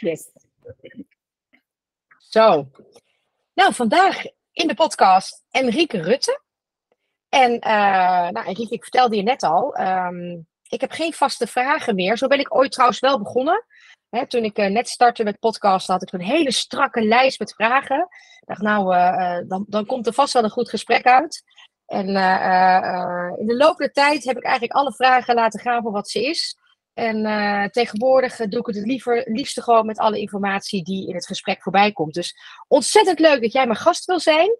Yes. Zo. Nou, vandaag in de podcast Enrique Rutte. En uh, nou, Enrique, ik vertelde je net al, um, ik heb geen vaste vragen meer. Zo ben ik ooit trouwens wel begonnen. Hè, toen ik uh, net startte met podcasten, had ik een hele strakke lijst met vragen. Ik dacht, nou, uh, dan, dan komt er vast wel een goed gesprek uit. En in de loop der tijd heb ik eigenlijk alle vragen laten gaan voor wat ze is. En uh, tegenwoordig doe ik het, liever, liefste gewoon met alle informatie die in het gesprek voorbij komt. Dus ontzettend leuk dat jij mijn gast wil zijn.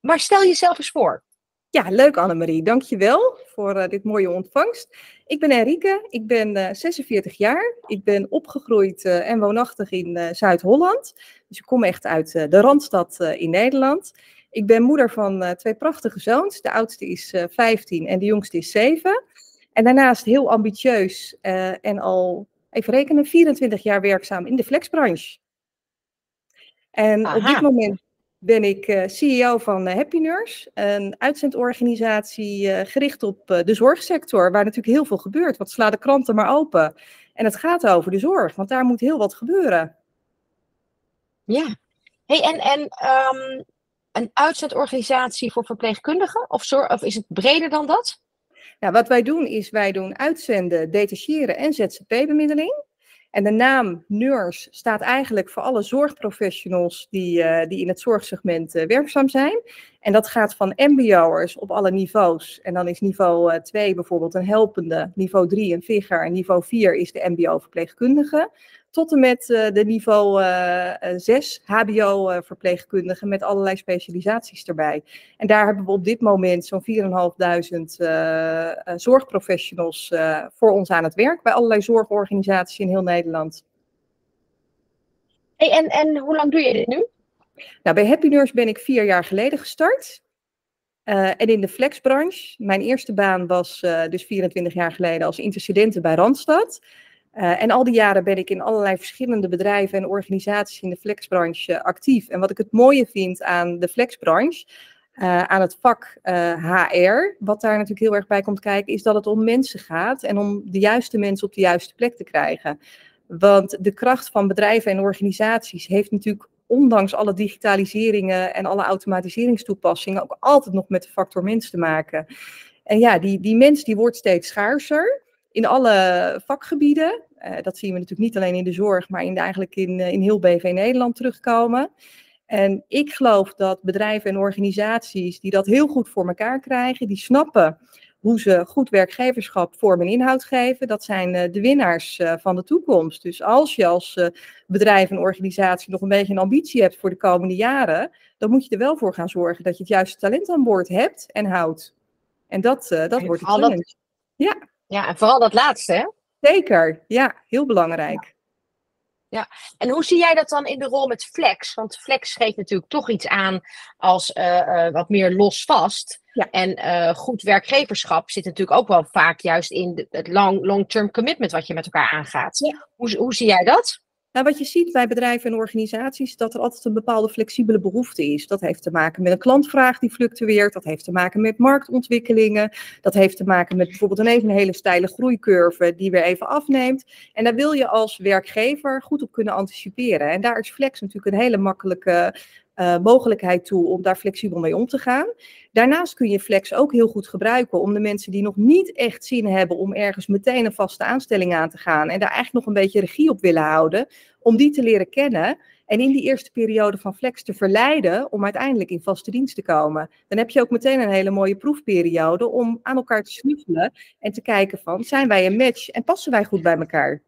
Maar stel jezelf eens voor. Ja, leuk Annemarie. Dankjewel voor uh, dit mooie ontvangst. Ik ben Enrique, ik ben uh, 46 jaar. Ik ben opgegroeid en woonachtig in Zuid-Holland. Dus ik kom echt uit de Randstad in Nederland. Ik ben moeder van twee prachtige zoons. De oudste is 15 en de jongste is 7. En daarnaast heel ambitieus uh, en al, even rekenen, 24 jaar werkzaam in de flexbranche. En Aha. op dit moment ben ik uh, CEO van uh, Happy Nurse, een uitzendorganisatie gericht op de zorgsector, waar natuurlijk heel veel gebeurt. Wat sla de kranten maar open. En het gaat over de zorg, want daar moet heel wat gebeuren. Ja. Hey, en en um, een uitzendorganisatie voor verpleegkundigen? Of, zorg, of is het breder dan dat? Ja, wat wij doen is, wij doen uitzenden, detacheren en ZZP-bemiddeling. En de naam nurse staat eigenlijk voor alle zorgprofessionals die, uh, die in het zorgsegment uh, werkzaam zijn. En dat gaat van mbo'ers op alle niveaus. En dan is niveau 2 uh, bijvoorbeeld een helpende, niveau 3 een vigger en niveau 4 is de mbo-verpleegkundige tot en met uh, de niveau uh, 6 HBO-verpleegkundigen met allerlei specialisaties erbij. En daar hebben we op dit moment zo'n 4.500 uh, zorgprofessionals voor ons aan het werk bij allerlei zorgorganisaties in heel Nederland. Hey, en, en hoe lang doe je dit nu? Nou, bij Happy Nurse ben ik vier jaar geleden gestart. Uh, en in de flexbranche, mijn eerste baan was uh, dus 24 jaar geleden als intercedente bij Randstad. Uh, en al die jaren ben ik in allerlei verschillende bedrijven en organisaties in de flexbranche uh, actief. En wat ik het mooie vind aan de flexbranche, uh, aan het vak HR, wat daar natuurlijk heel erg bij komt kijken, is dat het om mensen gaat en om de juiste mensen op de juiste plek te krijgen. Want de kracht van bedrijven en organisaties heeft natuurlijk ondanks alle digitaliseringen en alle automatiseringstoepassingen ook altijd nog met de factor mens te maken. En ja, die, die mens die wordt steeds schaarser in alle vakgebieden. Uh, dat zien we natuurlijk niet alleen in de zorg, maar in, eigenlijk in, uh, in heel BV Nederland terugkomen. En ik geloof dat bedrijven en organisaties die dat heel goed voor elkaar krijgen, die snappen hoe ze goed werkgeverschap vorm en inhoud geven, dat zijn uh, de winnaars van de toekomst. Dus als je als bedrijf en organisatie nog een beetje een ambitie hebt voor de komende jaren, dan moet je er wel voor gaan zorgen dat je het juiste talent aan boord hebt en houdt. En dat, dat wordt het challenge. Ja. Ja, en vooral dat laatste, hè? Zeker, ja, heel belangrijk. Ja. ja. en hoe zie jij dat dan in de rol met Flex? Want Flex geeft natuurlijk toch iets aan als uh, uh, wat meer los vast. Ja. En uh, goed werkgeverschap zit natuurlijk ook wel vaak juist in de, het long, long-term commitment wat je met elkaar aangaat. Ja. Hoe, hoe zie jij dat? Nou, wat je ziet bij bedrijven en organisaties, dat er altijd een bepaalde flexibele behoefte is. Dat heeft te maken met een klantvraag die fluctueert, dat heeft te maken met marktontwikkelingen, dat heeft te maken met bijvoorbeeld een even een hele steile groeicurve die weer even afneemt. En daar wil je als werkgever goed op kunnen anticiperen. En daar is flex natuurlijk een hele makkelijke uh, mogelijkheid toe om daar flexibel mee om te gaan. Daarnaast kun je flex ook heel goed gebruiken om de mensen die nog niet echt zin hebben om ergens meteen een vaste aanstelling aan te gaan en daar eigenlijk nog een beetje regie op willen houden, om die te leren kennen en in die eerste periode van flex te verleiden om uiteindelijk in vaste dienst te komen. Dan heb je ook meteen een hele mooie proefperiode om aan elkaar te snuffelen en te kijken van zijn wij een match en passen wij goed bij elkaar.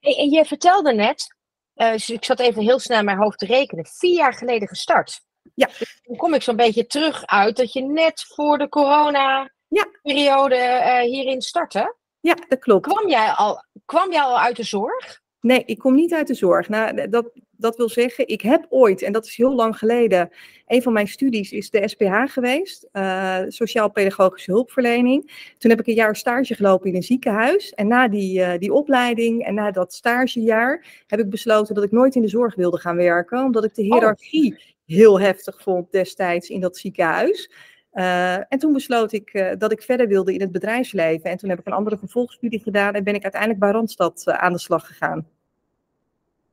En je vertelde net uh, dus ik zat even heel snel in mijn hoofd te rekenen. Vier jaar geleden gestart. Ja. Dus dan kom ik zo'n beetje terug uit dat je net voor de corona-periode ja. uh, hierin startte. Ja, dat klopt. Kwam jij, al, kwam jij al uit de zorg? Nee, ik kom niet uit de zorg. Nou, dat, dat wil zeggen, ik heb ooit, en dat is heel lang geleden, een van mijn studies is de SPH geweest, uh, Sociaal-Pedagogische Hulpverlening. Toen heb ik een jaar stage gelopen in een ziekenhuis. En na die, uh, die opleiding en na dat stagejaar heb ik besloten dat ik nooit in de zorg wilde gaan werken, omdat ik de oh. hiërarchie oh. heel heftig vond destijds in dat ziekenhuis. Uh, en toen besloot ik uh, dat ik verder wilde in het bedrijfsleven. En toen heb ik een andere vervolgstudie gedaan en ben ik uiteindelijk bij Randstad uh, aan de slag gegaan.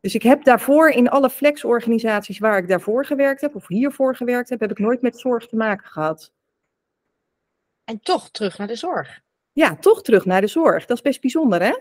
Dus ik heb daarvoor in alle flexorganisaties waar ik daarvoor gewerkt heb, of hiervoor gewerkt heb, heb ik nooit met zorg te maken gehad. En toch terug naar de zorg. Ja, toch terug naar de zorg. Dat is best bijzonder, hè?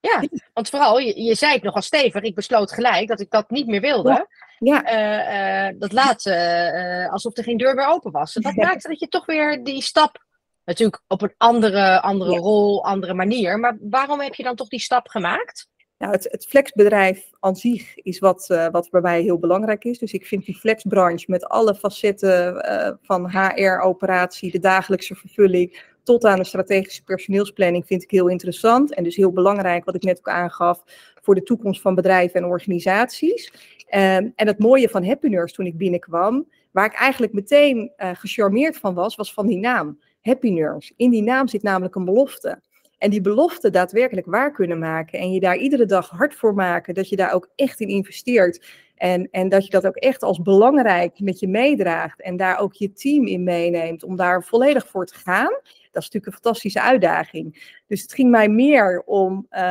Ja, want vooral, je, je zei het nogal stevig, ik besloot gelijk dat ik dat niet meer wilde. Ja. Ja, Eh, eh, dat laat eh, alsof er geen deur meer open was. Dat Ja. maakte dat je toch weer die stap, natuurlijk op een andere, andere Ja. rol, andere manier. Maar waarom heb je dan toch die stap gemaakt? Nou, het, flexbedrijf aan zich is wat, eh, wat bij mij heel belangrijk is. Dus ik vind die flexbranche met alle facetten eh, van HR-operatie, de dagelijkse vervulling, tot aan de strategische personeelsplanning vind ik heel interessant. En dus heel belangrijk, wat ik net ook aangaf, voor de toekomst van bedrijven en organisaties. Ehm, en het mooie van Happy Nurse toen ik binnenkwam, waar ik eigenlijk meteen eh, gecharmeerd van was, was van die naam. Happy Nurse. In die naam zit namelijk een belofte. En die belofte daadwerkelijk waar kunnen maken. En je daar iedere dag hard voor maken. Dat je daar ook echt in investeert. En, en dat je dat ook echt als belangrijk met je meedraagt. En daar ook je team in meeneemt. Om daar volledig voor te gaan. Dat is natuurlijk een fantastische uitdaging. Dus het ging mij meer om eh,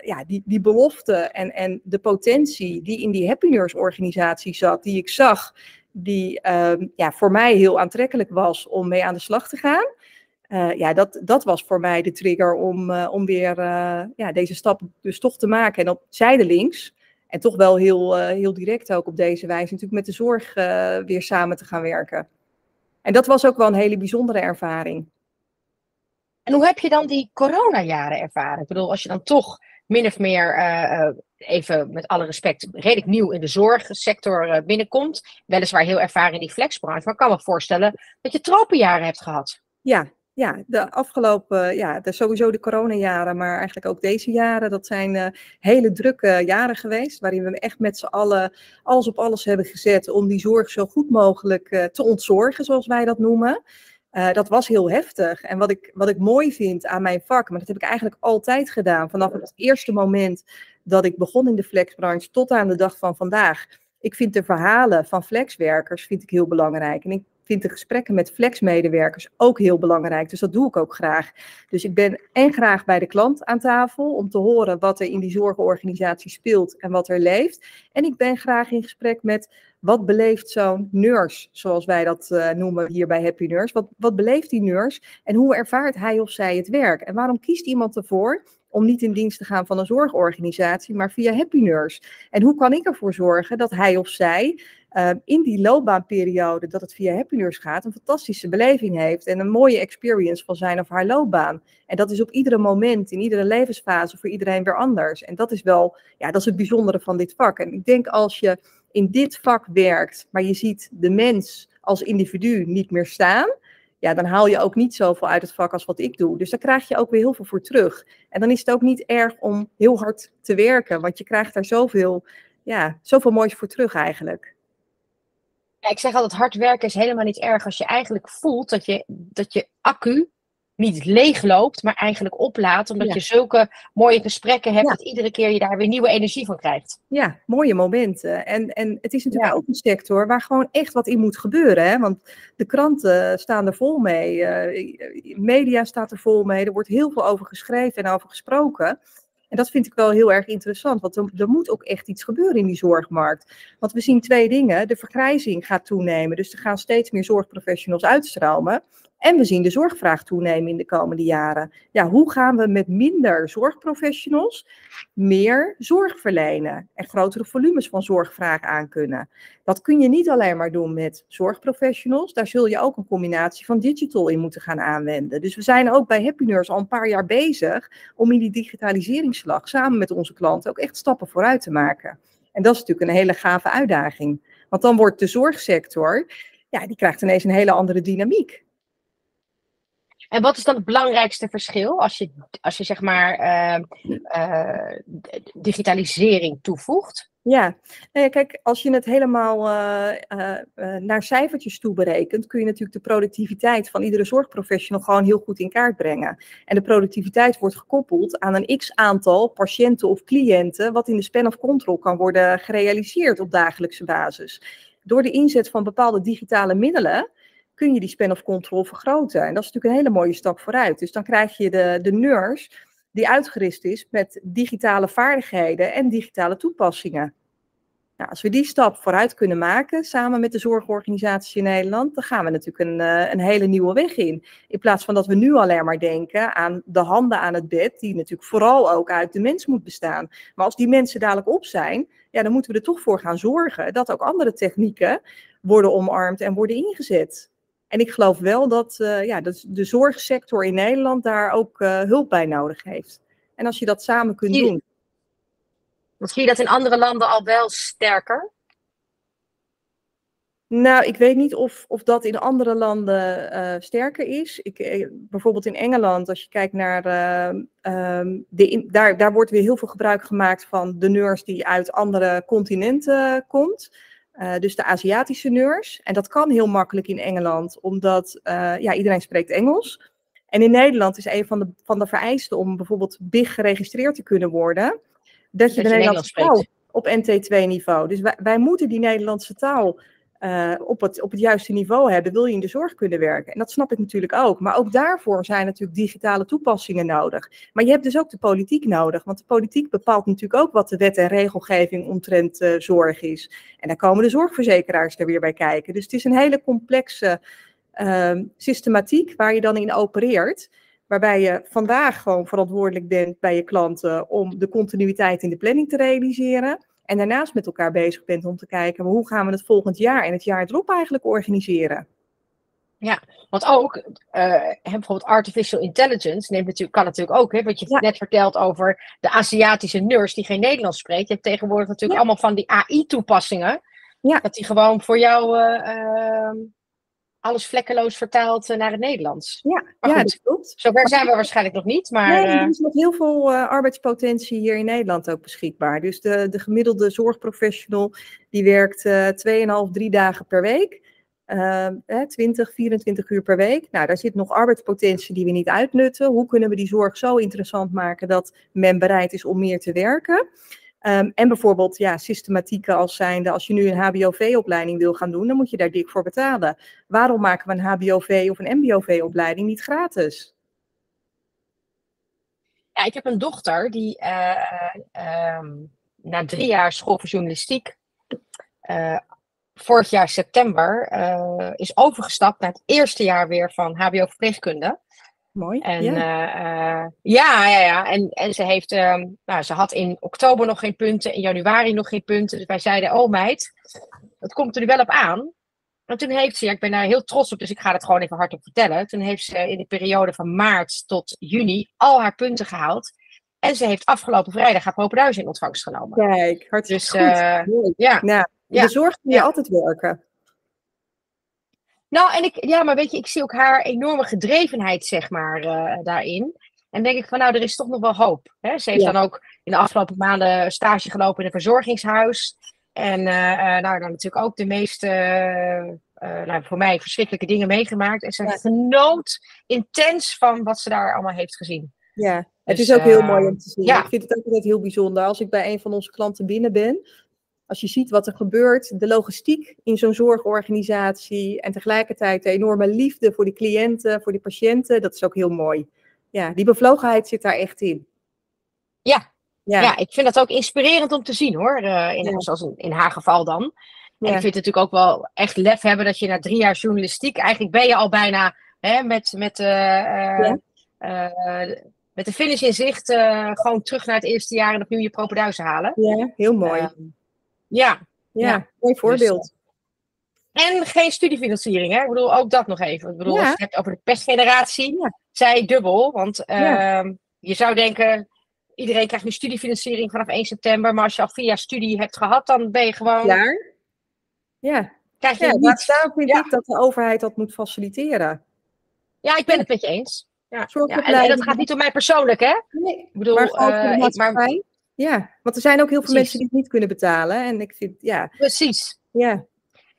ja, die, die belofte en, en de potentie die in die Happy Nurse organisatie zat. Die ik zag. Die ehm, ja, voor mij heel aantrekkelijk was om mee aan de slag te gaan. Eh, ja, dat, dat was voor mij de trigger om, eh, om weer eh, ja, deze stap dus toch te maken. En op zijdelings, en toch wel heel, heel direct ook op deze wijze, natuurlijk met de zorg weer samen te gaan werken. En dat was ook wel een hele bijzondere ervaring. En hoe heb je dan die coronajaren ervaren? Ik bedoel, als je dan toch min of meer, even met alle respect, redelijk nieuw in de zorgsector binnenkomt. Weliswaar heel ervaren in die flexbranche. Maar ik kan me voorstellen dat je tropenjaren hebt gehad. Ja, ja, de afgelopen, ja, de, sowieso de coronajaren, maar eigenlijk ook deze jaren, dat zijn eh, hele drukke jaren geweest, waarin we echt met z'n allen alles op alles hebben gezet om die zorg zo goed mogelijk eh, te ontzorgen, zoals wij dat noemen. Eh, dat was heel heftig. En wat ik, wat ik mooi vind aan mijn vak, maar dat heb ik eigenlijk altijd gedaan, vanaf het eerste moment dat ik begon in de flexbranche tot aan de dag van vandaag. Ik vind de verhalen van flexwerkers vind ik heel belangrijk. En ik vind de gesprekken met flexmedewerkers ook heel belangrijk. Dus dat doe ik ook graag. Dus ik ben en graag bij de klant aan tafel om te horen wat er in die zorgorganisatie speelt en wat er leeft. En ik ben graag in gesprek met wat beleeft zo'n nurse, zoals wij dat eh, noemen hier bij Happy Nurse. Wat, wat beleeft die nurse en hoe ervaart hij of zij het werk? En waarom kiest iemand ervoor om niet in dienst te gaan van een zorgorganisatie, maar via Happy Nurse? En hoe kan ik ervoor zorgen dat hij of zij in die loopbaanperiode dat het via Happy Nurse gaat, een fantastische beleving heeft en een mooie experience van zijn of haar loopbaan. En dat is op iedere moment, in iedere levensfase voor iedereen weer anders. En dat is wel, ja, dat is het bijzondere van dit vak. En ik denk als je in dit vak werkt, maar je ziet de mens als individu niet meer staan, ja, dan haal je ook niet zoveel uit het vak als wat ik doe. Dus daar krijg je ook weer heel veel voor terug. En dan is het ook niet erg om heel hard te werken, want je krijgt daar zoveel, ja, zoveel moois voor terug eigenlijk. Ik zeg altijd, hard werken is helemaal niet erg als je eigenlijk voelt dat je, dat je accu niet leeg loopt, maar eigenlijk oplaadt. Omdat Ja. je zulke mooie gesprekken hebt, Ja. dat iedere keer je daar weer nieuwe energie van krijgt. Ja, mooie momenten. En, en het is natuurlijk Ja. ook een sector waar gewoon echt wat in moet gebeuren. Hè? Want de kranten staan er vol mee. eh, media staat er vol mee. Er wordt heel veel over geschreven en over gesproken. En dat vind ik wel heel erg interessant, want er, moet ook echt iets gebeuren in die zorgmarkt. Want we zien twee dingen. De vergrijzing gaat toenemen, dus er gaan steeds meer zorgprofessionals uitstromen. En we zien de zorgvraag toenemen in de komende jaren. Ja, hoe gaan we met minder zorgprofessionals meer zorg verlenen en grotere volumes van zorgvraag aankunnen? Dat kun je niet alleen maar doen met zorgprofessionals. Daar zul je ook een combinatie van digital in moeten gaan aanwenden. Dus we zijn ook bij Happy Nurse al een paar jaar bezig om in die digitaliseringsslag samen met onze klanten ook echt stappen vooruit te maken. En dat is natuurlijk een hele gave uitdaging. Want dan wordt de zorgsector, ja, die krijgt ineens een hele andere dynamiek. En wat is dan het belangrijkste verschil als je, als je zeg maar eh, eh, digitalisering toevoegt? Ja, nou ja, kijk, als je het helemaal uh, uh, naar cijfertjes toe berekent, kun je natuurlijk de productiviteit van iedere zorgprofessional gewoon heel goed in kaart brengen. En de productiviteit wordt gekoppeld aan een x aantal patiënten of cliënten, wat in de span of control kan worden gerealiseerd op dagelijkse basis. Door de inzet van bepaalde digitale middelen kun je die span of control vergroten. En dat is natuurlijk een hele mooie stap vooruit. Dus dan krijg je de, de nurse die uitgerust is met digitale vaardigheden en digitale toepassingen. Nou, als we die stap vooruit kunnen maken, samen met de zorgorganisaties in Nederland, dan gaan we natuurlijk een, een hele nieuwe weg in. In plaats van dat we nu alleen maar denken aan de handen aan het bed, die natuurlijk vooral ook uit de mens moet bestaan. Maar als die mensen dadelijk op zijn, ja, dan moeten we er toch voor gaan zorgen dat ook andere technieken worden omarmd en worden ingezet. En ik geloof wel dat, uh, ja, dat de zorgsector in Nederland daar ook uh, hulp bij nodig heeft. En als je dat samen kunt zie, doen. Zie je dat in andere landen al wel sterker? Nou, ik weet niet of, of dat in andere landen uh, sterker is. Ik, bijvoorbeeld in Engeland, als je kijkt naar. Um, de in, daar, daar wordt weer heel veel gebruik gemaakt van de nurse die uit andere continenten komt. Uh, dus de Aziatische nurse. En dat kan heel makkelijk in Engeland, omdat uh, ja, iedereen spreekt Engels. En in Nederland is een van de, van de vereisten om bijvoorbeeld BIG geregistreerd te kunnen worden, dat je dat de Nederlandse taal op NT2-niveau. Dus wij, wij moeten die Nederlandse taal uh, op, het, op het juiste niveau hebben, wil je in de zorg kunnen werken. En dat snap ik natuurlijk ook. Maar ook daarvoor zijn natuurlijk digitale toepassingen nodig. Maar je hebt dus ook de politiek nodig. Want de politiek bepaalt natuurlijk ook wat de wet en regelgeving omtrent uh, zorg is. En daar komen de zorgverzekeraars er weer bij kijken. Dus het is een hele complexe uh, systematiek waar je dan in opereert. Waarbij je vandaag gewoon verantwoordelijk bent bij je klanten om de continuïteit in de planning te realiseren. En daarnaast met elkaar bezig bent om te kijken, hoe gaan we het volgend jaar en het jaar erop eigenlijk organiseren? Ja, want ook uh, bijvoorbeeld artificial intelligence neemt natuurlijk, kan natuurlijk ook, hè, wat je ja. net vertelt over de Aziatische nurse die geen Nederlands spreekt. Je hebt tegenwoordig natuurlijk ja. allemaal van die AI-toepassingen. Ja. Dat die gewoon voor jou uh, uh, alles vlekkeloos vertaald naar het Nederlands. Ja, ja dat klopt. Zover zijn we waarschijnlijk nog niet. Maar, nee, er is nog heel veel uh, arbeidspotentie hier in Nederland ook beschikbaar. Dus de, de gemiddelde zorgprofessional die werkt uh, 2,5, 3 dagen per week. Uh, 20, 24 uur per week. Nou, daar zit nog arbeidspotentie die we niet uitnutten. Hoe kunnen we die zorg zo interessant maken dat men bereid is om meer te werken? Um, en bijvoorbeeld ja, systematieken als zijnde, als je nu een HBOV-opleiding wil gaan doen, dan moet je daar dik voor betalen. Waarom maken we een HBOV of een MBOV-opleiding niet gratis? Ja, ik heb een dochter die uh, uh, na drie jaar school voor journalistiek uh, vorig jaar september eh, is overgestapt naar het eerste jaar weer van HBO-verpleegkunde. Mooi. En ja, uh, ja, ja, ja. En, en ze heeft, uh, nou, ze had in oktober nog geen punten, in januari nog geen punten. Dus wij zeiden, oh meid, dat komt er nu wel op aan. En toen heeft ze, ja, ik ben daar heel trots op, dus ik ga het gewoon even hardop vertellen. Toen heeft ze in de periode van maart tot juni al haar punten gehaald. En ze heeft afgelopen vrijdag haar propenduis in ontvangst genomen. Kijk, hartstikke dus, goed. Uh, ja. Nou, ja. De zorg kun je ja. altijd werken. Nou, en ik, ja, maar weet je, ik zie ook haar enorme gedrevenheid, zeg maar, uh, daarin. En denk ik van, nou, er is toch nog wel hoop. Hè? Ze heeft ja. dan ook in de afgelopen maanden stage gelopen in een verzorgingshuis. En uh, nou, dan natuurlijk ook de meeste, nou, voor mij, verschrikkelijke dingen meegemaakt. En ze ja. genoot intens van wat ze daar allemaal heeft gezien. Ja, het dus, is ook heel mooi om te zien. Ja. Ik vind het ook altijd heel bijzonder. Als ik bij een van onze klanten binnen ben, als je ziet wat er gebeurt, de logistiek in zo'n zorgorganisatie en tegelijkertijd de enorme liefde voor die cliënten, voor die patiënten, dat is ook heel mooi. Ja, die bevlogenheid zit daar echt in. Ja, ja. ja ik vind dat ook inspirerend om te zien hoor, uh, in, ja. zoals in, in, haar geval dan. En ik vind het natuurlijk ook wel echt lef hebben dat je na drie jaar journalistiek, eigenlijk ben je al bijna hè, met, met, uh, uh, met de finish in zicht gewoon terug naar het eerste jaar en opnieuw je propenduizen halen. Ja, heel mooi. Ehm, ja. Ja, ja. mooi voorbeeld. Dus, en geen studiefinanciering, hè? Ik bedoel, ook dat nog even. Ik bedoel, ja. als je het hebt over de pestgeneratie, ja. zij dubbel. Want uh, je zou denken, iedereen krijgt nu studiefinanciering vanaf 1 september. Maar als je al vier jaar studie hebt gehad, dan ben je gewoon... Klaar. Ja. Krijg je niet... daarom vind ik dat de overheid dat moet faciliteren. Ja, ik ben het met je eens. Ja. ja. En, en, dat gaat niet om mij persoonlijk, hè? Nee, ik bedoel, maar, uh, ik, maar ja, want er zijn ook heel veel mensen die het niet kunnen betalen. En ik vind, ja. Precies. Ja.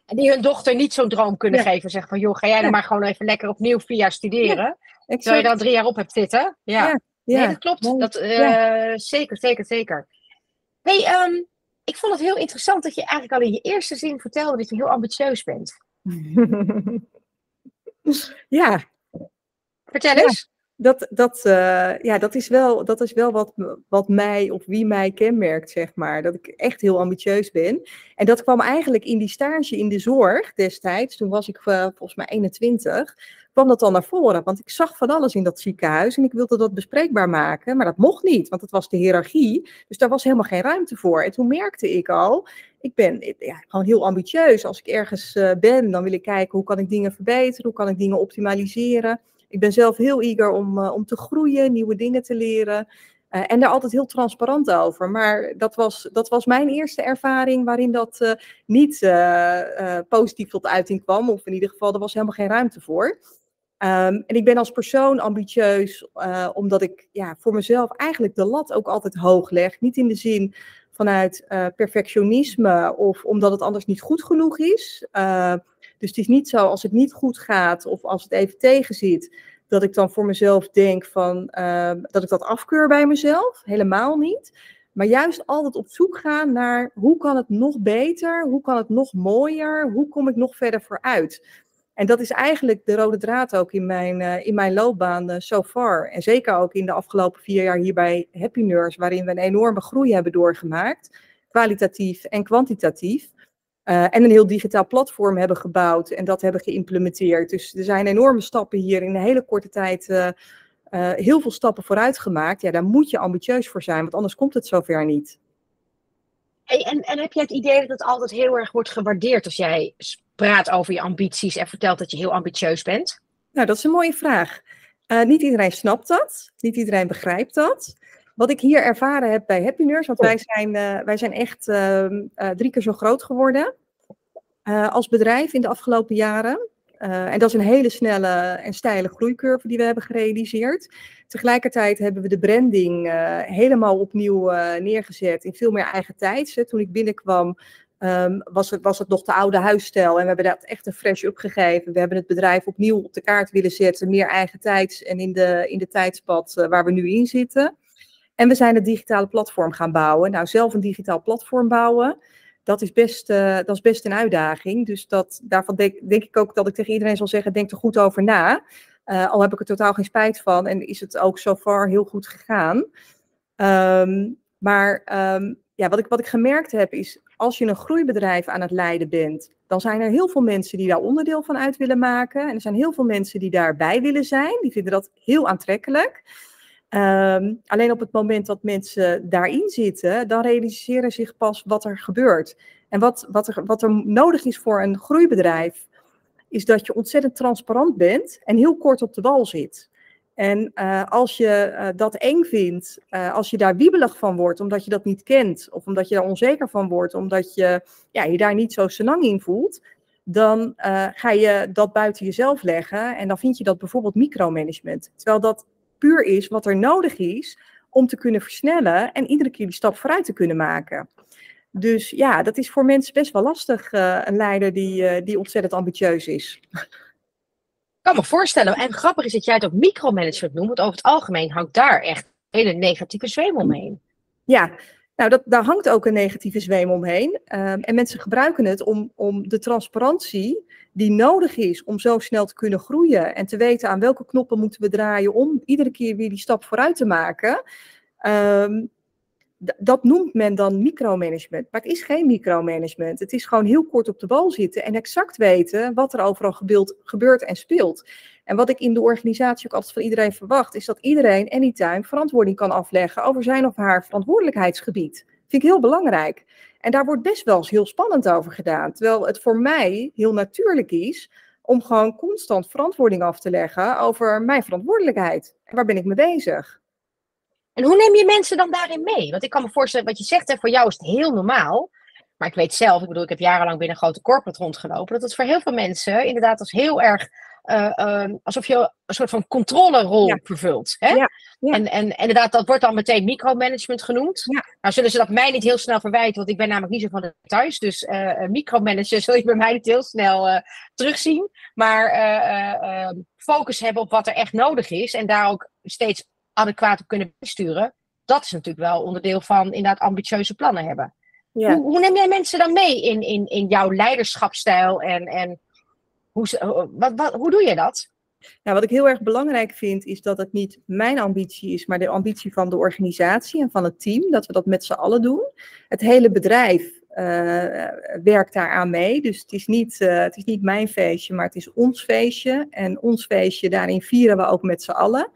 En die hun dochter niet zo'n droom kunnen ja. geven. Zeg van, joh, ga jij dan maar gewoon even lekker opnieuw vier jaar studeren. Ja, terwijl je dan drie jaar op hebt zitten. Ja, ja. Nee, dat klopt. Dat, uh, Zeker, zeker, zeker. hey, um, ik vond het heel interessant dat je eigenlijk al in je eerste zin vertelde dat je heel ambitieus bent. ja. Vertel eens. Dat, dat, uh, ja, dat is wel, dat is wel wat, wat mij of wie mij kenmerkt, zeg maar. Dat ik echt heel ambitieus ben. En dat kwam eigenlijk in die stage in de zorg destijds. Toen was ik uh, volgens mij 21 kwam dat dan naar voren. Want ik zag van alles in dat ziekenhuis en ik wilde dat bespreekbaar maken. Maar dat mocht niet, want het was de hiërarchie. Dus daar was helemaal geen ruimte voor. En toen merkte ik al, ik ben ja, gewoon heel ambitieus. Als ik ergens uh, ben, dan wil ik kijken hoe kan ik dingen verbeteren, hoe kan ik dingen optimaliseren. Ik ben zelf heel eager om, uh, om te groeien, nieuwe dingen te leren. Uh, en daar altijd heel transparant over. Maar dat was, dat was mijn eerste ervaring waarin dat uh, niet positief tot uiting kwam. Of in ieder geval, er was helemaal geen ruimte voor. Um, en ik ben als persoon ambitieus, omdat ik ja, voor mezelf eigenlijk de lat ook altijd hoog leg. Niet in de zin vanuit perfectionisme of omdat het anders niet goed genoeg is. Dus het is niet zo als het niet goed gaat of als het even tegenzit dat ik dan voor mezelf denk van uh, dat ik dat afkeur bij mezelf. Helemaal niet. Maar juist altijd op zoek gaan naar hoe kan het nog beter, hoe kan het nog mooier, hoe kom ik nog verder vooruit. En dat is eigenlijk de rode draad ook in mijn, uh, in mijn loopbaan uh, so far. En zeker ook in de afgelopen vier jaar hier bij Happy Nurse, waarin we een enorme groei hebben doorgemaakt, kwalitatief en kwantitatief. Uh, en een heel digitaal platform hebben gebouwd en dat hebben geïmplementeerd. Dus er zijn enorme stappen hier in een hele korte tijd. Uh, uh, heel veel stappen vooruit gemaakt. Ja, daar moet je ambitieus voor zijn, want anders komt het zover niet. Hey, en, en heb jij het idee dat het altijd heel erg wordt gewaardeerd als jij praat over je ambities en vertelt dat je heel ambitieus bent? Nou, dat is een mooie vraag. niet iedereen snapt dat, niet iedereen begrijpt dat. Wat ik hier ervaren heb bij Happy Nurse, want oh. wij, zijn, uh, wij zijn echt uh, uh, drie keer zo groot geworden als bedrijf in de afgelopen jaren. en dat is een hele snelle en steile groeicurve die we hebben gerealiseerd. Tegelijkertijd hebben we de branding helemaal opnieuw neergezet in veel meer eigen tijd. Toen ik binnenkwam Um, was, het, was het nog de oude huisstijl. En we hebben dat echt een fresh up gegeven. We hebben het bedrijf opnieuw op de kaart willen zetten. Meer eigen tijds en in de, in de tijdspad uh, waar we nu in zitten. En we zijn het digitale platform gaan bouwen. Nou, zelf een digitaal platform bouwen, dat is best, uh, dat is best een uitdaging. Dus dat, daarvan denk, ik ook dat ik tegen iedereen zal zeggen, denk er goed over na. Uh, al heb ik er totaal geen spijt van en is het ook zo far heel goed gegaan. Um, maar um, ja, wat, ik, wat ik gemerkt heb is, als je een groeibedrijf aan het leiden bent, dan zijn er heel veel mensen die daar onderdeel van uit willen maken. En er zijn heel veel mensen die daarbij willen zijn. Die vinden dat heel aantrekkelijk. Um, alleen op het moment dat mensen daarin zitten, dan realiseren zich pas wat er gebeurt. En wat, wat, er, wat er nodig is voor een groeibedrijf, is dat je ontzettend transparant bent en heel kort op de wal zit. En uh, als je uh, dat eng vindt, uh, als je daar wiebelig van wordt, omdat je dat niet kent, of omdat je daar onzeker van wordt, omdat je ja, je daar niet zo senang in voelt, dan ga je dat buiten jezelf leggen en dan vind je dat bijvoorbeeld micromanagement. Terwijl dat puur is wat er nodig is om te kunnen versnellen en iedere keer die stap vooruit te kunnen maken. Dus ja, dat is voor mensen best wel lastig, uh, een leider die, uh, die ontzettend ambitieus is. Ik kan me voorstellen. En grappig is dat jij het ook micromanagement noemt, want over het algemeen hangt daar echt een hele negatieve zweem omheen. Ja, nou, dat, daar hangt ook een negatieve zweem omheen. Um, en mensen gebruiken het om, om de transparantie die nodig is om zo snel te kunnen groeien en te weten aan welke knoppen moeten we draaien om iedere keer weer die stap vooruit te maken. Um, dat noemt men dan micromanagement. Maar het is geen micromanagement. Het is gewoon heel kort op de bal zitten en exact weten wat er overal gebeurt, gebeurt en speelt. En wat ik in de organisatie ook altijd van iedereen verwacht, is dat iedereen anytime verantwoording kan afleggen over zijn of haar verantwoordelijkheidsgebied. Vind ik heel belangrijk. En daar wordt best wel eens heel spannend over gedaan. Terwijl het voor mij heel natuurlijk is om gewoon constant verantwoording af te leggen over mijn verantwoordelijkheid. En waar ben ik mee bezig? En hoe neem je mensen dan daarin mee? Want ik kan me voorstellen, wat je zegt, hè, voor jou is het heel normaal. Maar ik weet zelf, ik bedoel, ik heb jarenlang binnen een grote corporate rondgelopen, dat het voor heel veel mensen inderdaad als heel erg uh, uh, alsof je een soort van controlerol ja. vervult. Hè? Ja, ja. En, en inderdaad, dat wordt dan meteen micromanagement genoemd. Nou zullen ze dat mij niet heel snel verwijten, want ik ben namelijk niet zo van de thuis. Dus uh, micromanager zul je bij mij niet heel snel terugzien. Maar ehm, focus hebben op wat er echt nodig is en daar ook steeds adequaat op kunnen besturen. Dat is natuurlijk wel onderdeel van inderdaad ambitieuze plannen hebben. Hoe, hoe neem jij mensen dan mee in, in, in jouw leiderschapstijl en, en hoe, wat, wat, hoe doe je dat? Nou, wat ik heel erg belangrijk vind, is dat het niet mijn ambitie is, maar de ambitie van de organisatie en van het team, dat we dat met z'n allen doen. Het hele bedrijf uh, werkt daaraan mee. Dus het is, niet, uh, het is niet mijn feestje, maar het is ons feestje. En ons feestje, daarin vieren we ook met z'n allen.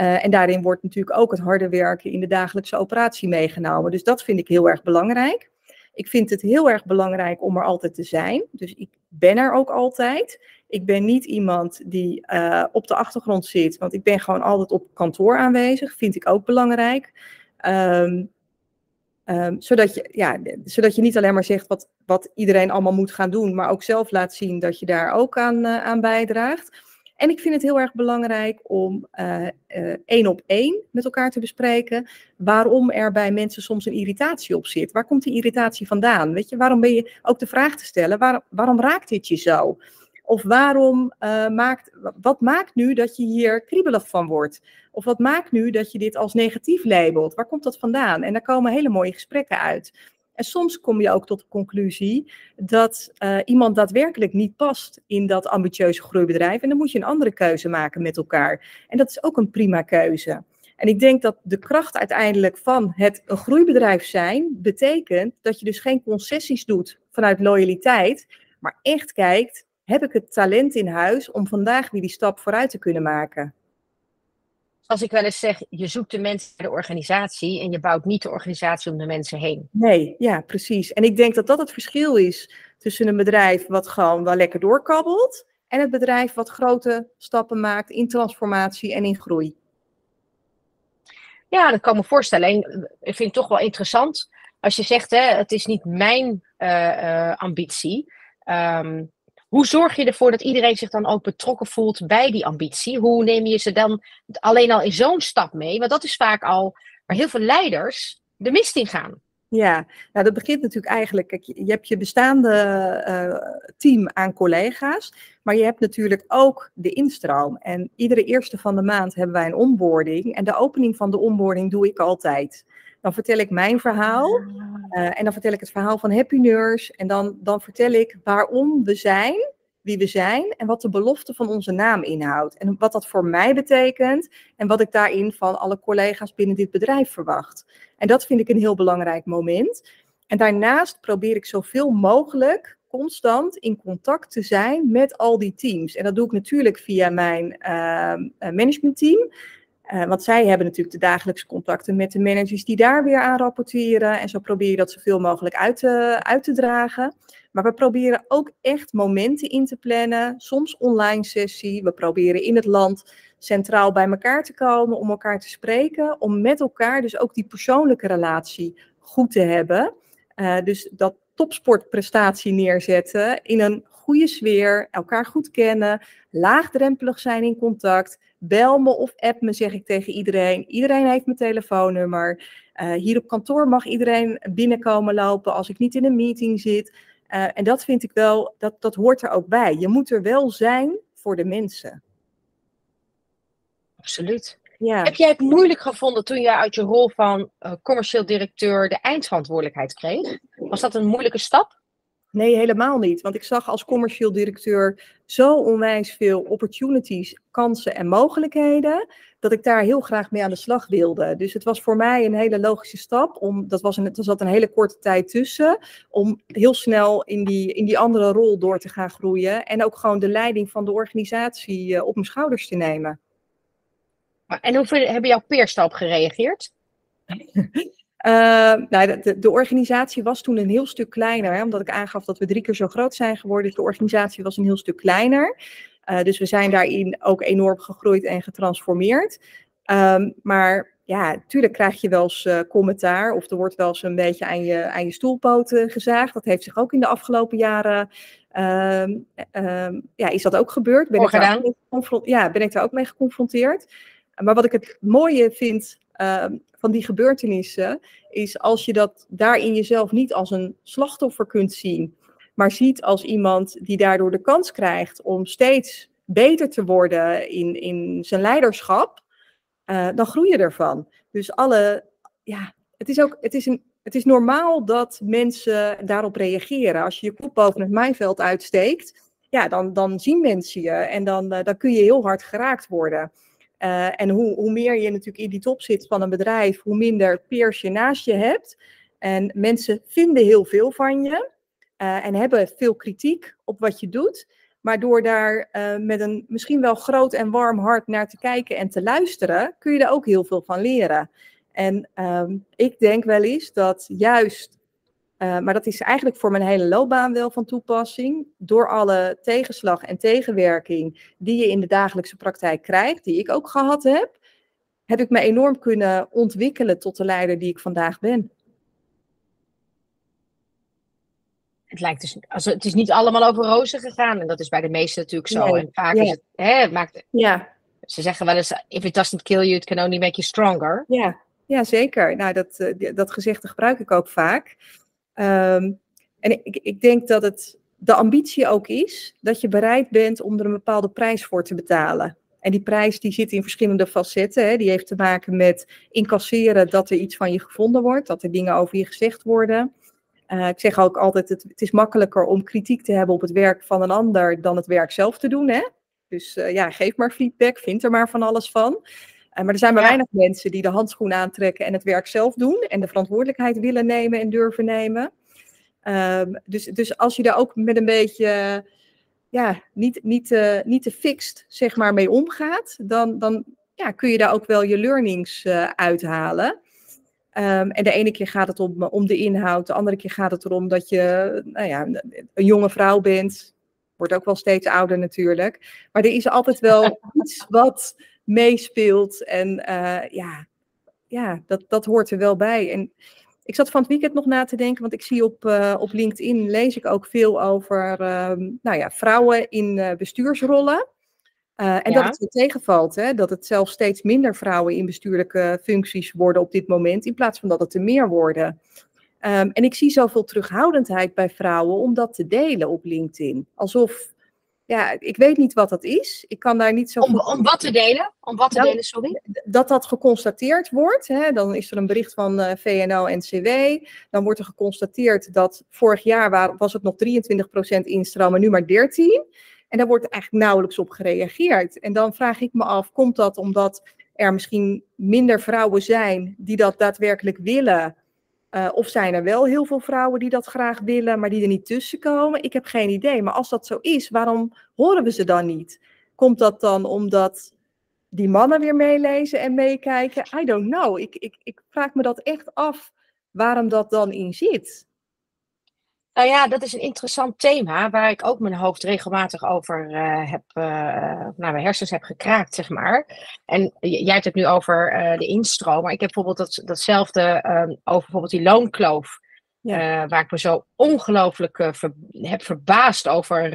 Uh, en daarin wordt natuurlijk ook het harde werken in de dagelijkse operatie meegenomen. Dus dat vind ik heel erg belangrijk. Ik vind het heel erg belangrijk om er altijd te zijn. Dus ik ben er ook altijd. Ik ben niet iemand die uh, op de achtergrond zit, want ik ben gewoon altijd op kantoor aanwezig. Vind ik ook belangrijk. Um, um, zodat, je, ja, zodat je niet alleen maar zegt wat, wat iedereen allemaal moet gaan doen, maar ook zelf laat zien dat je daar ook aan, uh, aan bijdraagt. En ik vind het heel erg belangrijk om uh, uh, één op één met elkaar te bespreken waarom er bij mensen soms een irritatie op zit. Waar komt die irritatie vandaan? Weet je, waarom ben je ook de vraag te stellen, waar, waarom raakt dit je zo? Of waarom uh, maakt, wat maakt nu dat je hier kriebelig van wordt? Of wat maakt nu dat je dit als negatief labelt? Waar komt dat vandaan? En daar komen hele mooie gesprekken uit. En soms kom je ook tot de conclusie dat uh, iemand daadwerkelijk niet past in dat ambitieuze groeibedrijf. En dan moet je een andere keuze maken met elkaar. En dat is ook een prima keuze. En ik denk dat de kracht uiteindelijk van het een groeibedrijf zijn betekent dat je dus geen concessies doet vanuit loyaliteit, maar echt kijkt, heb ik het talent in huis om vandaag weer die stap vooruit te kunnen maken? Als ik wel eens zeg, je zoekt de mensen bij de organisatie en je bouwt niet de organisatie om de mensen heen. Nee, ja, precies. En ik denk dat dat het verschil is tussen een bedrijf wat gewoon wel lekker doorkabbelt en het bedrijf wat grote stappen maakt in transformatie en in groei. Ja, dat kan me voorstellen. En ik vind het toch wel interessant als je zegt, hè, het is niet mijn uh, uh, ambitie. Um, hoe zorg je ervoor dat iedereen zich dan ook betrokken voelt bij die ambitie? Hoe neem je ze dan alleen al in zo'n stap mee? Want dat is vaak al waar heel veel leiders de mist in gaan. Ja, nou dat begint natuurlijk eigenlijk, je hebt je bestaande uh, team aan collega's, maar je hebt natuurlijk ook de instroom. En iedere eerste van de maand hebben wij een onboarding en de opening van de onboarding doe ik altijd. Dan vertel ik mijn verhaal uh, en dan vertel ik het verhaal van Happy Nurse en dan, dan vertel ik waarom we zijn wie we zijn en wat de belofte van onze naam inhoudt. En wat dat voor mij betekent en wat ik daarin van alle collega's binnen dit bedrijf verwacht. En dat vind ik een heel belangrijk moment. En daarnaast probeer ik zoveel mogelijk constant in contact te zijn met al die teams. En dat doe ik natuurlijk via mijn uh, managementteam. Uh, want zij hebben natuurlijk de dagelijkse contacten met de managers die daar weer aan rapporteren. En zo probeer je dat zoveel mogelijk uit te, uit te dragen. Maar we proberen ook echt momenten in te plannen, soms online sessie. We proberen in het land centraal bij elkaar te komen om elkaar te spreken, om met elkaar dus ook die persoonlijke relatie goed te hebben. Uh, dus dat topsportprestatie neerzetten in een goede sfeer, elkaar goed kennen, laagdrempelig zijn in contact. Bel me of app me, zeg ik tegen iedereen. Iedereen heeft mijn telefoonnummer. Uh, hier op kantoor mag iedereen binnenkomen lopen als ik niet in een meeting zit. Uh, en dat vind ik wel, dat, dat hoort er ook bij. Je moet er wel zijn voor de mensen. Absoluut. Ja. Heb jij het moeilijk gevonden toen je uit je rol van uh, commercieel directeur de eindverantwoordelijkheid kreeg? Was dat een moeilijke stap? Nee, helemaal niet. Want ik zag als commercieel directeur zo onwijs veel opportunities, kansen en mogelijkheden, dat ik daar heel graag mee aan de slag wilde. Dus het was voor mij een hele logische stap. Om, dat was een, er zat een hele korte tijd tussen, om heel snel in die, in die andere rol door te gaan groeien. En ook gewoon de leiding van de organisatie uh, op mijn schouders te nemen. En hoe hebben jouw peers daarop gereageerd? Uh, nou, de, de, organisatie was toen een heel stuk kleiner, hè, omdat ik aangaf dat we drie keer zo groot zijn geworden. Dus de organisatie was een heel stuk kleiner. Uh, dus we zijn daarin ook enorm gegroeid en getransformeerd. Um, maar ja, natuurlijk krijg je wel eens uh, commentaar of er wordt wel eens een beetje aan je, aan je stoelpoten gezaagd. Dat heeft zich ook in de afgelopen jaren, um, um, ja, is dat ook gebeurd. Ben ik, daar ook ja, ben ik daar ook mee geconfronteerd. Maar wat ik het mooie vind van die gebeurtenissen, is als je dat daarin jezelf niet als een slachtoffer kunt zien, maar ziet als iemand die daardoor de kans krijgt om steeds beter te worden in, in zijn leiderschap, uh, dan groei je ervan. Dus alle, ja, het is ook, het is een, het is normaal dat mensen daarop reageren. Als je je kop boven het mijnveld uitsteekt, ja, dan, dan zien mensen je en dan, dan kun je heel hard geraakt worden. En hoe, hoe meer je natuurlijk in die top zit van een bedrijf, hoe minder peers je naast je hebt. En mensen vinden heel veel van je en hebben veel kritiek op wat je doet. Maar door daar uh, met een misschien wel groot en warm hart naar te kijken en te luisteren, kun je er ook heel veel van leren. En um, ik denk wel eens dat juist, uh, maar dat is eigenlijk voor mijn hele loopbaan wel van toepassing, door alle tegenslag en tegenwerking die je in de dagelijkse praktijk krijgt, die ik ook gehad heb, heb ik me enorm kunnen ontwikkelen tot de leider die ik vandaag ben. het lijkt dus, also, het is niet allemaal over rozen gegaan. En dat is bij de meesten natuurlijk zo. En vaak is het, hè, maakt, ja. ze zeggen wel eens, if it doesn't kill you, it can only make you stronger. Ja, ja zeker. Nou, dat, uh, dat gezegde gebruik ik ook vaak. Um, en ik, ik denk dat het de ambitie ook is dat je bereid bent om er een bepaalde prijs voor te betalen. En die prijs die zit in verschillende facetten. Hè. Die heeft te maken met incasseren dat er iets van je gevonden wordt, dat er dingen over je gezegd worden. Uh, ik zeg ook altijd, het, het, is makkelijker om kritiek te hebben op het werk van een ander dan het werk zelf te doen. Hè? Dus uh, ja, geef maar feedback, vind er maar van alles van. Uh, maar er zijn maar ja. weinig mensen die de handschoen aantrekken en het werk zelf doen en de verantwoordelijkheid willen nemen en durven nemen. Um, dus, dus als je daar ook met een beetje, ja, niet, niet, niet te fixed, zeg maar, mee omgaat, dan, dan ja, kun je daar ook wel je learnings uithalen. Um, en de ene keer gaat het om, om de inhoud, de andere keer gaat het erom dat je nou ja, een jonge vrouw bent. Wordt ook wel steeds ouder natuurlijk. Maar er is altijd wel iets wat meespeelt. En uh, ja, ja dat, dat hoort er wel bij. En ik zat van het weekend nog na te denken, want ik zie op, uh, op LinkedIn, lees ik ook veel over uh, nou ja, vrouwen in bestuursrollen. Uh, en ja. dat het zo tegenvalt, hè? dat het zelfs steeds minder vrouwen in bestuurlijke functies worden op dit moment, in plaats van dat het er meer worden. Um, en ik zie zoveel terughoudendheid bij vrouwen om dat te delen op LinkedIn. Alsof, ja, ik weet niet wat dat is. Ik kan daar niet zo. Om, om wat te delen? Om wat te dat, delen, sorry? Dat dat geconstateerd wordt. Hè? Dan is er een bericht van uh, VNO-NCW. Dan wordt er geconstateerd dat vorig jaar was het nog 23% instroom, maar nu maar 13%. En daar wordt eigenlijk nauwelijks op gereageerd. En dan vraag ik me af, komt dat omdat er misschien minder vrouwen zijn die dat daadwerkelijk willen? Uh, of zijn er wel heel veel vrouwen die dat graag willen, maar die er niet tussen komen? Ik heb geen idee. Maar als dat zo is, waarom horen we ze dan niet? Komt dat dan omdat die mannen weer meelezen en meekijken? I don't know. Ik, ik, ik vraag me dat echt af waarom dat dan in zit. Nou ja, dat is een interessant thema waar ik ook mijn hoofd regelmatig over uh, heb, uh, nou, mijn hersens heb gekraakt, zeg maar. En jij hebt het nu over uh, de instroom, maar ik heb bijvoorbeeld dat, datzelfde um, over bijvoorbeeld die loonkloof. Ja. waar ik me zo ongelooflijk ver, heb verbaasd over.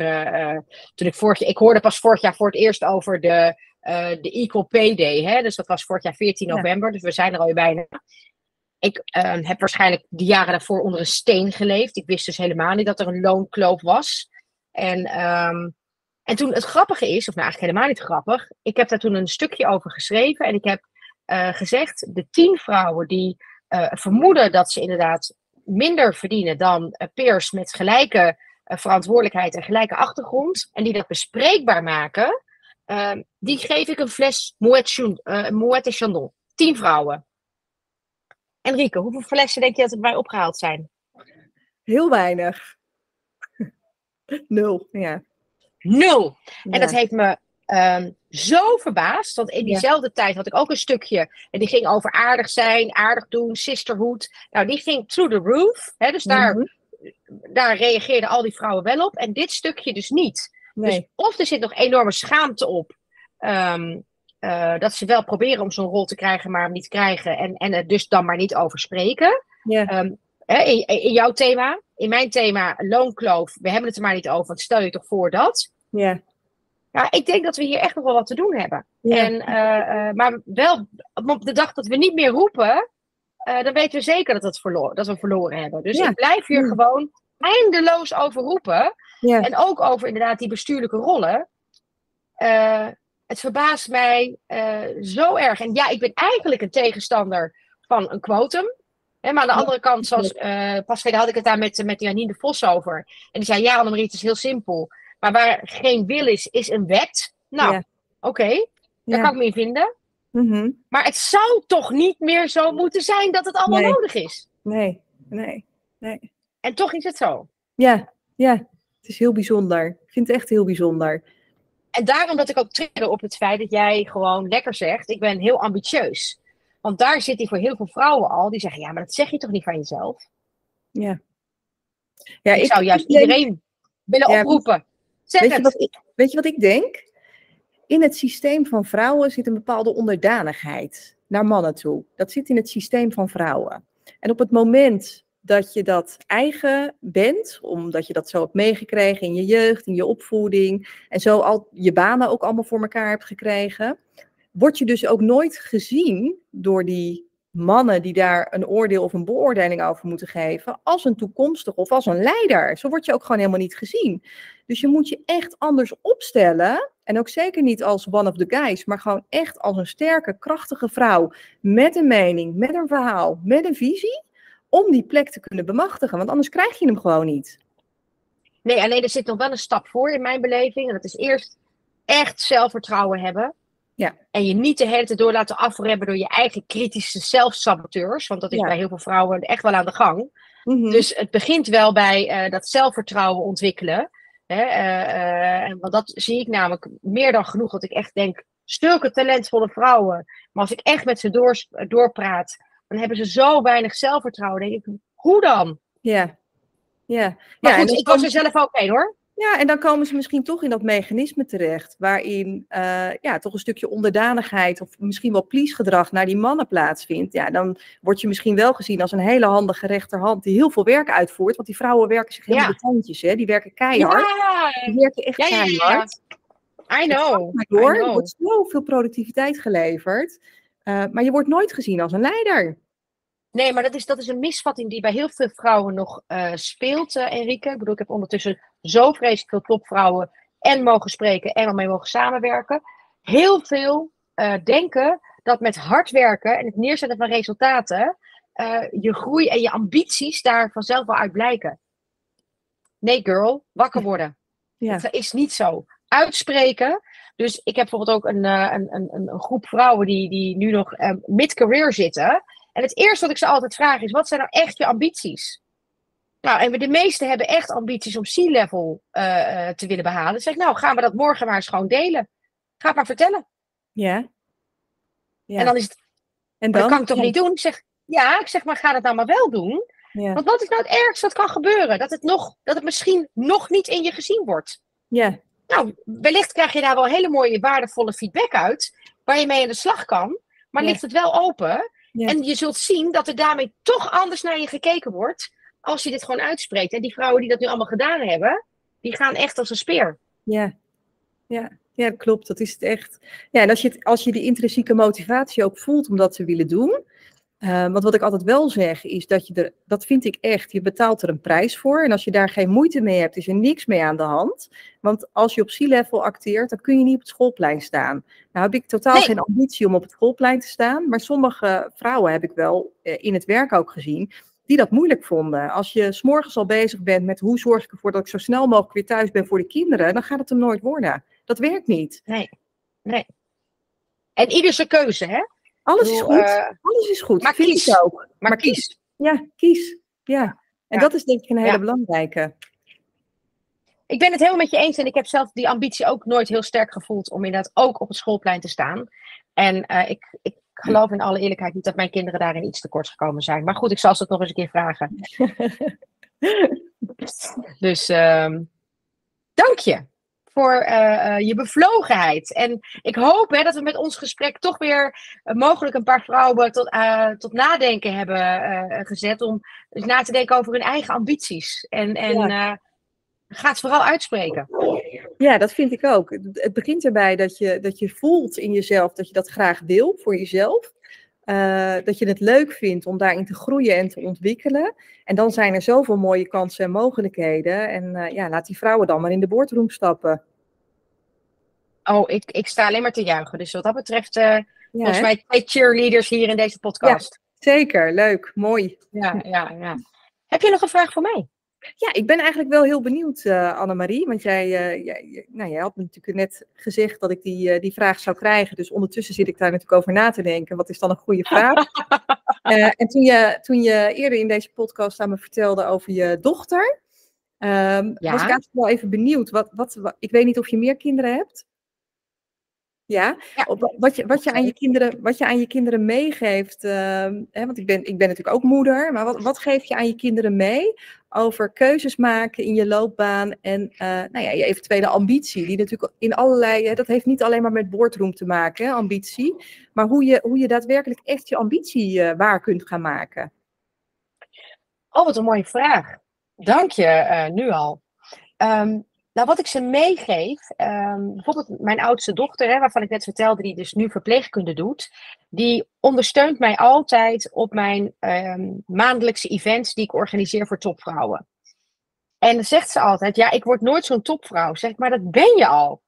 toen ik vorig jaar, ik hoorde pas vorig jaar voor het eerst over de, de Equal Pay Day. Hè? Dus dat was vorig jaar 14 november, ja. dus we zijn er alweer bijna. Ik uh, heb waarschijnlijk de jaren daarvoor onder een steen geleefd. Ik wist dus helemaal niet dat er een loonkloof was. En, um, en toen het grappige is, of nou eigenlijk helemaal niet grappig, ik heb daar toen een stukje over geschreven. En ik heb uh, gezegd, de tien vrouwen die uh, vermoeden dat ze inderdaad minder verdienen dan peers met gelijke verantwoordelijkheid en gelijke achtergrond. En die dat bespreekbaar maken, ehm, die geef ik een fles Moet et Chandon. Tien vrouwen. Enrique, hoeveel flessen denk je dat er bij opgehaald zijn? Heel weinig. Nul, ja. Nul. Ja. En dat heeft me um, zo verbaasd. Want in diezelfde ja. tijd had ik ook een stukje. En die ging over aardig zijn, aardig doen, sisterhood. Nou, die ging through the roof. Hè, dus daar, mm -hmm. daar reageerden al die vrouwen wel op. En dit stukje dus niet. Nee. Dus of er zit nog enorme schaamte op. Um, uh, dat ze wel proberen om zo'n rol te krijgen, maar hem niet krijgen. En, en er dus dan maar niet over spreken. Yeah. Um, in, in, jouw thema, in mijn thema, loonkloof. We hebben het er maar niet over, want stel je toch voor dat. Ja. Ja, ik denk dat we hier echt nog wel wat te doen hebben. En, uh, uh, maar wel, op de dag dat we niet meer roepen, dan weten we zeker dat, het dat we verloren hebben. Dus ik blijf hier gewoon eindeloos over roepen. En ook over inderdaad die bestuurlijke rollen het verbaast mij uh, zo erg. En ja, ik ben eigenlijk een tegenstander van een quotum. Hè, maar aan de andere kant, zoals uh, pas geleden had ik het daar met, met Janine de Vos over. En die zei, ja Annemarie, het is heel simpel. Maar waar geen wil is, is een wet. Nou, Ja. oké, daar Ja. kan ik me in vinden. Mhm. Maar het zou toch niet meer zo moeten zijn dat het allemaal Nee. nodig is. Nee, nee, nee. En toch is het zo. Ja, ja. Het is heel bijzonder. Ik vind het echt heel bijzonder. En daarom dat ik ook trigger op het feit dat jij gewoon lekker zegt, ik ben heel ambitieus. Want daar zit hij voor heel veel vrouwen al, die zeggen, ja, maar dat zeg je toch niet van jezelf? Ja. Ja, Ik, zou juist denk- iedereen willen Ja, oproepen. Zeg Weet je, het. wat ik, weet je wat ik denk? In het systeem van vrouwen zit een bepaalde onderdanigheid naar mannen toe. Dat zit in het systeem van vrouwen. En op het moment dat je dat eigen bent, omdat je dat zo hebt meegekregen in je jeugd, in je opvoeding, en zo al je banen ook allemaal voor elkaar hebt gekregen, word je dus ook nooit gezien door die mannen die daar een oordeel of een beoordeling over moeten geven, als een toekomstig of als een leider. Zo word je ook gewoon helemaal niet gezien. Dus je moet je echt anders opstellen. En ook zeker niet als one of the guys, maar gewoon echt als een sterke, krachtige vrouw. Met een mening, met een verhaal, met een visie. Om die plek te kunnen bemachtigen. Want anders krijg je hem gewoon niet. Nee, alleen er zit nog wel een stap voor in mijn beleving. En dat is eerst echt zelfvertrouwen hebben. Ja. En je niet de hele tijd door laten afremmen door je eigen kritische zelfsaboteurs. Want dat is Ja. bij heel veel vrouwen echt wel aan de gang. Mhm. Dus het begint wel bij eh, dat zelfvertrouwen ontwikkelen. Hè, eh, eh, want dat zie ik namelijk meer dan genoeg. Dat ik echt denk, zulke talentvolle vrouwen. Maar als ik echt met ze door, doorpraat, dan hebben ze zo weinig zelfvertrouwen. Dan denk ik, hoe dan? Ja. Ja. Maar ja, goed, ik was er zelf ook een hoor. Ja, en dan komen ze misschien toch in dat mechanisme terecht, waarin eh, ja, toch een stukje onderdanigheid of misschien wel please-gedrag naar die mannen plaatsvindt. Ja, dan word je misschien wel gezien als een hele handige rechterhand die heel veel werk uitvoert, want die vrouwen werken zich helemaal Ja. de tandjes, hè? die werken keihard. Ja, Die werken echt Ja, keihard. I know. Maar I door, er know. wordt zoveel productiviteit geleverd, eh, maar je wordt nooit gezien als een leider. Nee, maar dat is, dat is een misvatting die bij heel veel vrouwen nog eh, speelt, eh Enrique. Ik bedoel, ik heb ondertussen zo vreselijk veel topvrouwen en mogen spreken en al mee mogen samenwerken. Heel veel denken dat met hard werken en het neerzetten van resultaten je groei en je ambities daar vanzelf wel uit blijken. Nee, girl, wakker worden. Ja. Dat is niet zo. Uitspreken. Dus ik heb bijvoorbeeld ook een, eh, een, een, een een groep vrouwen die, die nu nog eh, mid-career zitten. En het eerste wat ik ze altijd vraag is: wat zijn nou echt je ambities? Nou, en de meesten hebben echt ambities om C-level eh, te willen behalen. Dan zeg ik, nou, gaan we dat morgen maar eens gewoon delen. Ga het maar vertellen. Ja. ja. En dan is het, En maar dat kan ik toch Ja. niet doen? Ik zeg, ja, ik zeg, maar ga dat nou maar wel doen. Ja. Want wat is nou het ergste wat kan gebeuren? Dat het, nog, dat het misschien nog niet in je gezien wordt. Ja. Nou, wellicht krijg je daar wel hele mooie, waardevolle feedback uit. Waar je mee aan de slag kan. Maar Ja. ligt het wel open. Ja. En je zult zien dat er daarmee toch anders naar je gekeken wordt. Als je dit gewoon uitspreekt. En die vrouwen die dat nu allemaal gedaan hebben. Die gaan echt als een speer. Ja, ja, ja, klopt. Dat is het echt. Ja, en als je, het, als je die intrinsieke motivatie ook voelt om dat te willen doen. Eh, want wat ik altijd wel zeg is dat je er, dat vind ik echt, je betaalt er een prijs voor. En als je daar geen moeite mee hebt, is er niks mee aan de hand. Want als je op C-level acteert, dan kun je niet op het schoolplein staan. Nou heb ik totaal Nee. geen ambitie om op het schoolplein te staan. Maar sommige vrouwen heb ik wel eh, in het werk ook gezien die dat moeilijk vonden. Als je s'morgens al bezig bent met hoe zorg ik ervoor dat ik zo snel mogelijk weer thuis ben voor de kinderen, dan gaat het hem nooit worden. Dat werkt niet. Nee. Nee. En ieder zijn keuze, hè? Alles is goed. eh, Alles is goed. maar Vind kies. ik ook. maar Maar kies. Ja, kies. Ja. En Ja. dat is denk ik een hele Ja. belangrijke. Ik ben het helemaal met je eens. En ik heb zelf die ambitie ook nooit heel sterk gevoeld. Om inderdaad ook op het schoolplein te staan. En eh, ik, ik geloof in alle eerlijkheid niet dat mijn kinderen daarin iets tekort gekomen zijn. Maar goed, ik zal ze het nog eens een keer vragen. Dus ehm, dank je voor eh, eh, je bevlogenheid. En ik hoop hè, dat we met ons gesprek toch weer eh, mogelijk een paar vrouwen tot, tot nadenken hebben gezet. Om na te denken over hun eigen ambities. En, en ga het vooral uitspreken. Ja, dat vind ik ook. Het- begint erbij dat je, dat je voelt in jezelf dat je dat graag wil voor jezelf. Dat je het leuk vindt om daarin te groeien en te ontwikkelen. En dan zijn er zoveel mooie kansen en mogelijkheden. En ja, laat die vrouwen dan maar in de boardroom stappen. Oh, ik, ik sta alleen maar te juichen. Dus wat dat betreft, eh Ja, volgens hè? mij twee cheerleaders hier in deze podcast. Zeker, leuk, mooi. Ja, ja, ja. Heb je nog een vraag voor mij? Ja, ik ben eigenlijk wel heel benieuwd, uh, Annemarie. Want jij, uh, jij, nou, jij had natuurlijk net gezegd dat ik die, uh, die vraag zou krijgen. Dus ondertussen zit ik daar natuurlijk over na te denken. Wat is dan een goede vraag? en toen je, toen je eerder in deze podcast aan me vertelde over je dochter, um, ja. was ik eigenlijk wel even benieuwd. Wat, wat, wat, ik weet niet of je meer kinderen hebt. Ja, Wat, je, wat, je aan je kinderen, wat je aan je kinderen meegeeft, uh, hè, want ik ben, ik ben natuurlijk ook moeder, maar wat, wat geef je aan je kinderen mee over keuzes maken in je loopbaan en uh, nou ja, je eventuele ambitie, die natuurlijk in allerlei, hè, dat heeft niet alleen maar met boordroom te maken, hè, ambitie, maar hoe je, hoe je daadwerkelijk echt je ambitie uh, waar kunt gaan maken. Oh, wat een mooie vraag. Dank je uh, nu al. Um, nou, wat ik ze meegeef, um, bijvoorbeeld mijn oudste dochter, hè, waarvan ik net vertelde, die dus nu verpleegkunde doet, die ondersteunt mij altijd op mijn um, maandelijkse events die ik organiseer voor topvrouwen. En dan zegt ze altijd, ja, ik word nooit zo'n topvrouw. Zeg maar dat ben je al.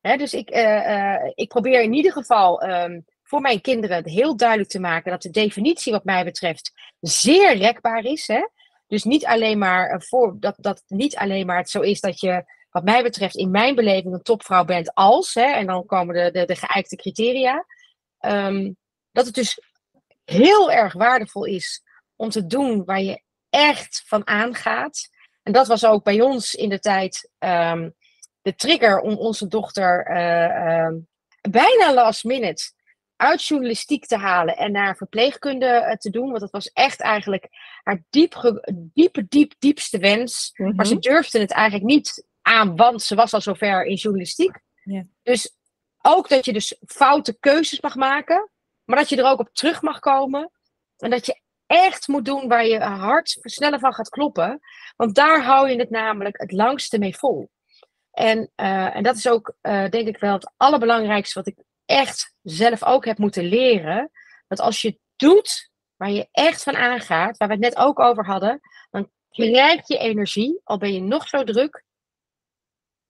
Hè, dus ik, uh, uh, ik probeer in ieder geval um, voor mijn kinderen heel duidelijk te maken dat de definitie wat mij betreft zeer rekbaar is. Hè? Dus niet alleen maar eh, voor dat, dat niet alleen maar het zo is dat je wat mij betreft in mijn beleving een topvrouw bent als, hè, en dan komen de, de, de geëikte criteria, um, dat het dus heel erg waardevol is om te doen waar je echt van aangaat. En dat was ook bij ons in de tijd um, de trigger om onze dochter uh, uh, bijna last minute uit journalistiek te halen en naar verpleegkunde uh, te doen. Want dat was echt eigenlijk haar diep, diepe, diep, diepste wens. Mm -hmm. Maar ze mhm. durfde het eigenlijk niet aan, want ze was al zover in journalistiek. Ja. Dus ook dat je dus foute keuzes mag maken, maar dat je er ook op terug mag komen. En dat je echt moet doen waar je hart sneller van gaat kloppen. Want daar hou je het namelijk het langste mee vol. En, uh, en dat is ook, uh, denk ik wel, het allerbelangrijkste wat ik echt zelf ook heb moeten leren. Dat als je doet waar je echt van aangaat, waar we het net ook over hadden, dan krijg je energie, al ben je nog zo druk,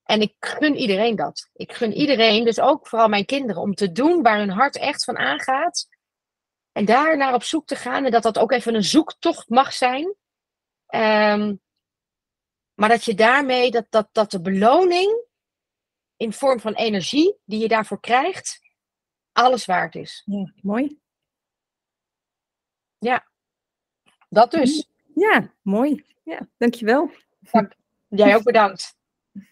en ik gun iedereen dat. Ik gun iedereen, dus ook vooral mijn kinderen, om te doen waar hun hart echt van aangaat. En daar naar op zoek te gaan. En dat dat ook even een zoektocht mag zijn. Um, maar dat je daarmee, dat, dat, dat de beloning in vorm van energie die je daarvoor krijgt, alles waard is. Ja, mooi. Ja, dat dus. Ja, mooi. Ja, dankjewel. Dank. Jij ook bedankt.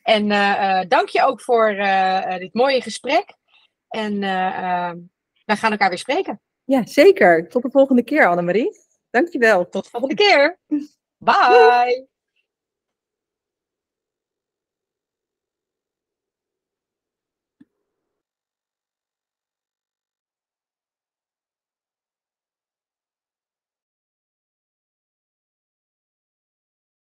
En uh, dank je ook voor uh, dit mooie gesprek. En we gaan elkaar weer spreken. Ja, zeker. Tot de volgende keer, Annemarie. Dankjewel. Tot de volgende keer. Bye.